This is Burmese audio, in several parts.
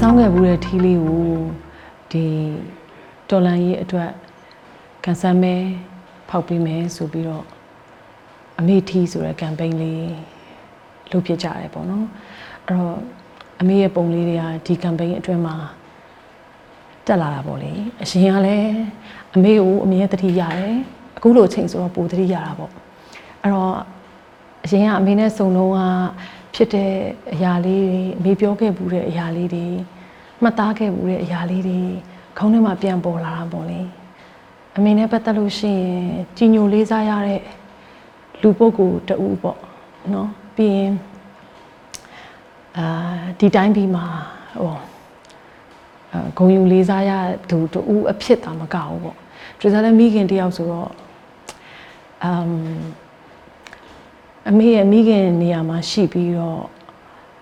စောင်းခဲ့ဘူးတဲ့ထီးလေးကိုဒီတော်လန်ရေးအတွက်ကန်ဆယ်မဲဖောက်ပေးမယ်ဆိုပြီးတော့အမေထီးဆိုတဲ့ campaign လေးလုပ်ဖြစ်ကြတယ်ပေါ့နော်အဲ့တော့အမေရဲ့ပုံလေးတွေကဒီ campaign အတွင်းမှာတက်လာတာပေါ့လေအရင်ကလည်းအမေကိုအမြဲတတိရတယ်အခုလိုအချိန်ဆိုတော့ပိုတတိရတာပေါ့အဲ့တော့အရင်ကအမေနဲ့စုံလုံးက ဖြစ်တဲ့အရာလေးတွေအမေပြောခဲ့ဘူးတဲ့အရာလေးတွေမှတ်သားခဲ့ဘူးတဲ့အရာလေးတွေခေါင်းထဲမှာပြန်ပေါ်လာတာပေါ့လေအမေနဲ့ပတ်သက်လို့ရှိရင်ကြီးညိုလေးစားရတဲ့လူပုဂ္ဂိုလ်တူပေါ့နော်ပြီးရင်အာဒီတိုင်းပြီးမှာဟိုအာဂုံယူလေးစားရသူတူအဖြစ်တာမကဘူးပေါ့ဒီစားလည်းမိခင်တယောက်ဆိုတော့အမ် အမေရဲ့မိခင်နေရာမှာရှိပြီးတော့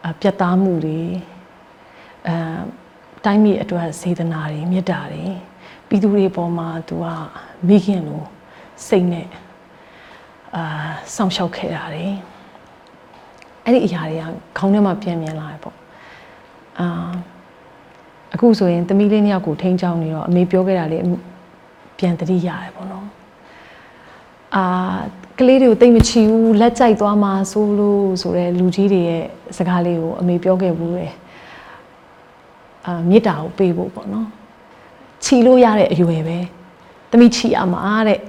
အပြတ်သားမှုတွေအမ်တိုင်းပြည်အတွက်စေတနာတွေမေတ္တာတွေပြည်သူတွေပေါ်မှာသူကမိခင်လိုစိတ်နဲ့အာစောင့်ရှောက်ခဲ့တာတွေအဲ့ဒီအရာတွေကခေါင်းထဲမှာပြန်မြင်လာတယ်ပေါ့အာအခုဆိုရင်သမီးလေးနှစ်ယောက်ကိုထိန်းချောင်းနေတော့အမေပြောခဲ့တာလေးပြန်သတိရတယ်ပေါ့နော် အာကလေးတွေကိုတိတ်မချီဘူးလက်ကြိုက်သွားမှာဆိုလို့ဆိုတဲ့လူကြီးတွေရဲ့စကားလေးကိုအမေပြောခဲ့ဘူးတယ်အာမေတ္တာကိုပေးဖို့ပေါ့နော်ချီလို့ရတဲ့အရွယ်ပဲသမီးချီရမှာတဲ့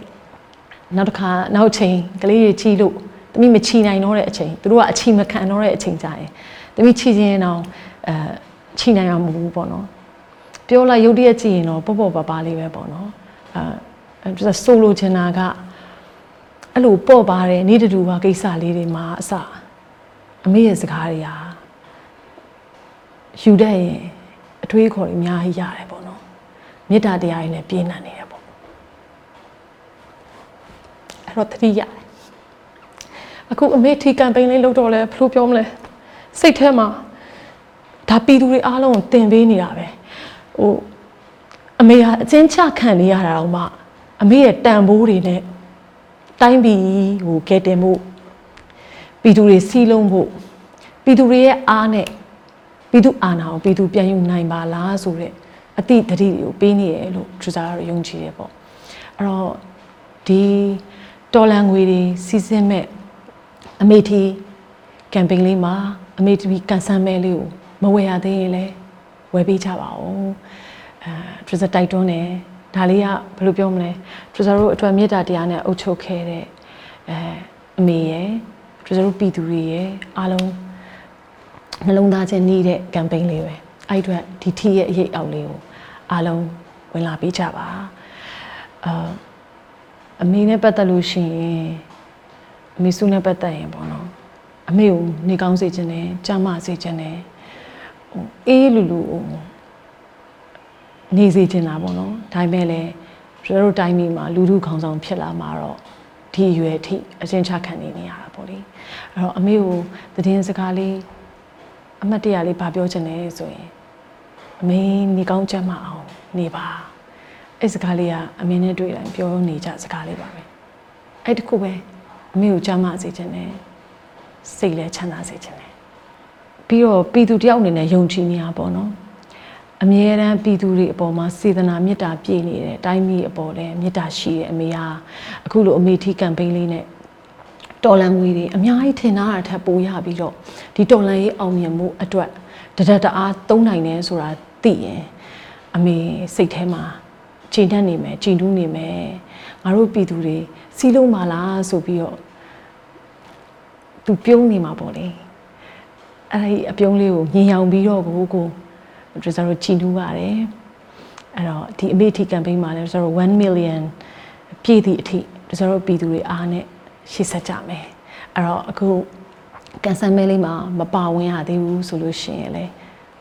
နောက်တစ်ခါနောက်ချိန်ကလေးတွေချီလို့သမီးမချီနိုင်တော့တဲ့အချိန်သူတို့ကအချီမခံတော့တဲ့အချိန်ကြရင်သမီးချီခြင်းတော့အဲချီနိုင်အောင်မဟုတ်ဘူးပေါ့နော်ပြောလိုက်ရုပ်တရက်ကြည့်ရင်တော့ပေါ့ပေါ့ပါပါလေးပဲပေါ့နော်အဲအဲဆိုလိုချင်တာက အဲ့လိုပေါ့ပါတယ်နေတူပါကိစ္စလေးတွေမှာအစအမေရဲ့စကားတွေဟာယူတဲ့ရင်အထွေးခေါ်တွေအများကြီးရတယ်ပေါ့နော်မေတ္တာတရားတွေနဲ့ပြည့်နှံ့နေတယ်ပေါ့အဲ့တော့တတိရတယ်အခုအမေထီကမ်ပိန်းလေးလုပ်တော့လဲဘယ်လိုပြောမလဲစိတ်ထဲမှာဒါပြည်သူတွေအားလုံးကိုတင်ပေးနေတာပဲဟိုအမေဟာအချင်းချခံနေရတာတော့မှအမေရဲ့တန်ဖိုးတွေနဲ့ တိုင်းပြည်ဟိုကဲတင်ဖို့ပြည်သူတွေစီးလုံးဖို့ပြည်သူတွေရဲ့အားနဲ့ပြည်သူအာဏာကိုပြည်သူပြန်ယူနိုင်ပါလားဆိုတဲ့အတိတတိတွေကိုပေးနေရလို့ထူစားရယုံကြည်တယ်ပေါ့အဲ့တော့ဒီတော်လန်ငွေတွေစီစဉ်မဲ့အမေတီကမ်ပိန်းလေးမှာအမေတီကန်ဆယ်မဲလေးကိုမဝယ်ရသေးရင်လည်းဝယ်ပေးကြပါဦးအဲထူစားတိုက်တွန်းတယ် ဒါလေးကဘယ်လိုပြောမလဲထူစားတို့အတွက်မေတ္တာတရားနဲ့အုပ်ချုပ်ခဲ့တဲ့အဲအမေရယ်ထူစားတို့ပြည်သူတွေရယ်အားလုံးနှလုံးသားချင်းနေတဲ့ campaign လေးပဲအဲ့အတွက်ဒီထီရဲ့အရေးအောက်လေးကိုအားလုံးဝင်လာပေးကြပါအာအမေနဲ့ပတ်သက်လို့ရှိရင်အမေစုနဲ့ပတ်သက်ရင်ပေါ့နော်အမေကိုနေကောင်းစေခြင်းနဲ့ကြမ်းမစေခြင်းနဲ့ဟိုအေးလူလူဟို နေစေခြင်းတာပေါ့နော်ဒါပေမဲ့လည်းကျွန်တော်တို့တိုင်းပြည်မှာလူလူခေါင်းဆောင်ဖြစ်လာမှာတော့ဒီအရွယ်အထိအချင်းချခံနေနေရတာပေါ့လေအဲ့တော့အမေကိုသတင်းစကားလေးအမတ်တရလေးဗာပြောချင်တယ်ဆိုရင်အမေနေကောင်းကြမ်းမအောင်နေပါအဲ့စကားလေးကအမေနဲ့တွေ့တိုင်းပြောနေကြစကားလေးပါပဲအဲ့တခုပဲအမေကိုကြမ်းမစေချင်တယ်စိတ်လည်းချမ်းသာစေချင်တယ်ပြီးတော့ပြည်သူတယောက်အနေနဲ့ယုံကြည်နေရပါတော့ အမြဲတမ်းပြည်သူတွေအပေါ်မှာစေတနာမေတ္တာပြည့်နေတယ်တိုင်းပြည်အပေါ်လည်းမေတ္တာရှိတယ်အမေဟာအခုလိုအမေထီကမ်ပိန်းလေးနဲ့တော်လန်ငွေတွေအများကြီးထင်ထားတာထပ်ပိုးရပြီးတော့ဒီတော်လန်ရေးအောင်မြင်မှုအတွက်တဒတ်တအားသုံးနိုင်တယ်ဆိုတာသိရင်အမေစိတ်ထဲမှာချိန်တတ်နေမယ်ချိန်တူးနေမယ်ငါတို့ပြည်သူတွေစီးလုံးပါလားဆိုပြီးတော့သူပြုံးနေမှာပေါ့လေအဲ့ဒီအပြုံးလေးကိုညင်ရောင်ပြီးတော့ကိုကို ကျွန်တော်တို့ချိန်တူးပါတယ်အဲ့တော့ဒီအမေထီကမ်ပိန်းမှာလည်းကျွန်တော်1 million ပြည့်သည့်အထိကျွန်တော်တို့ပြည်သူတွေအားနဲ့ရှေ့ဆက်ကြမယ်အဲ့တော့အခုကန်ဆယ်မဲလေးမှာမပါဝင်ရသေးဘူးဆိုလို့ရှိရင်လည်း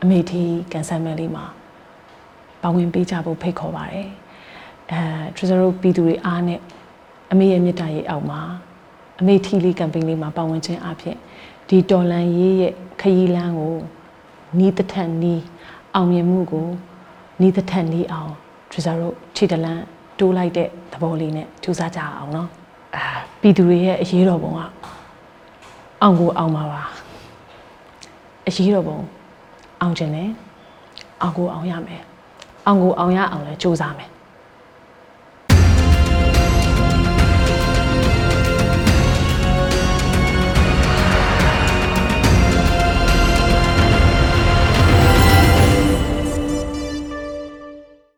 အမေထီကန်ဆယ်မဲလေးမှာပါဝင်ပေးကြဖို့ဖိတ်ခေါ်ပါတယ်အဲကျွန်တော်တို့ပြည်သူတွေအားနဲ့အမေရဲ့မြတ်တာရေးအောက်မှာအမေထီလေးကမ်ပိန်းလေးမှာပါဝင်ခြင်းအဖြစ်ဒီတော်လန်ရေးရဲ့ခရီးလမ်းကိုနီးတထက်နီး အောင်မြင်မှုကိုနီးတထက်နီးအောင်ကျွန်တော်တို့ခြေတလန်းတိုးလိုက်တဲ့သဘောလေးနဲ့ကြိုးစားကြအောင်နော်အာပြည်သူတွေရဲ့အရေးတော်ပုံကအောင်ကိုအောင်ပါပါအရေးတော်ပုံအောင်ခြင်းနဲ့အောင်ကိုအောင်ရမယ်အောင်ကိုအောင်ရအောင်လဲစူးစမ်းမယ်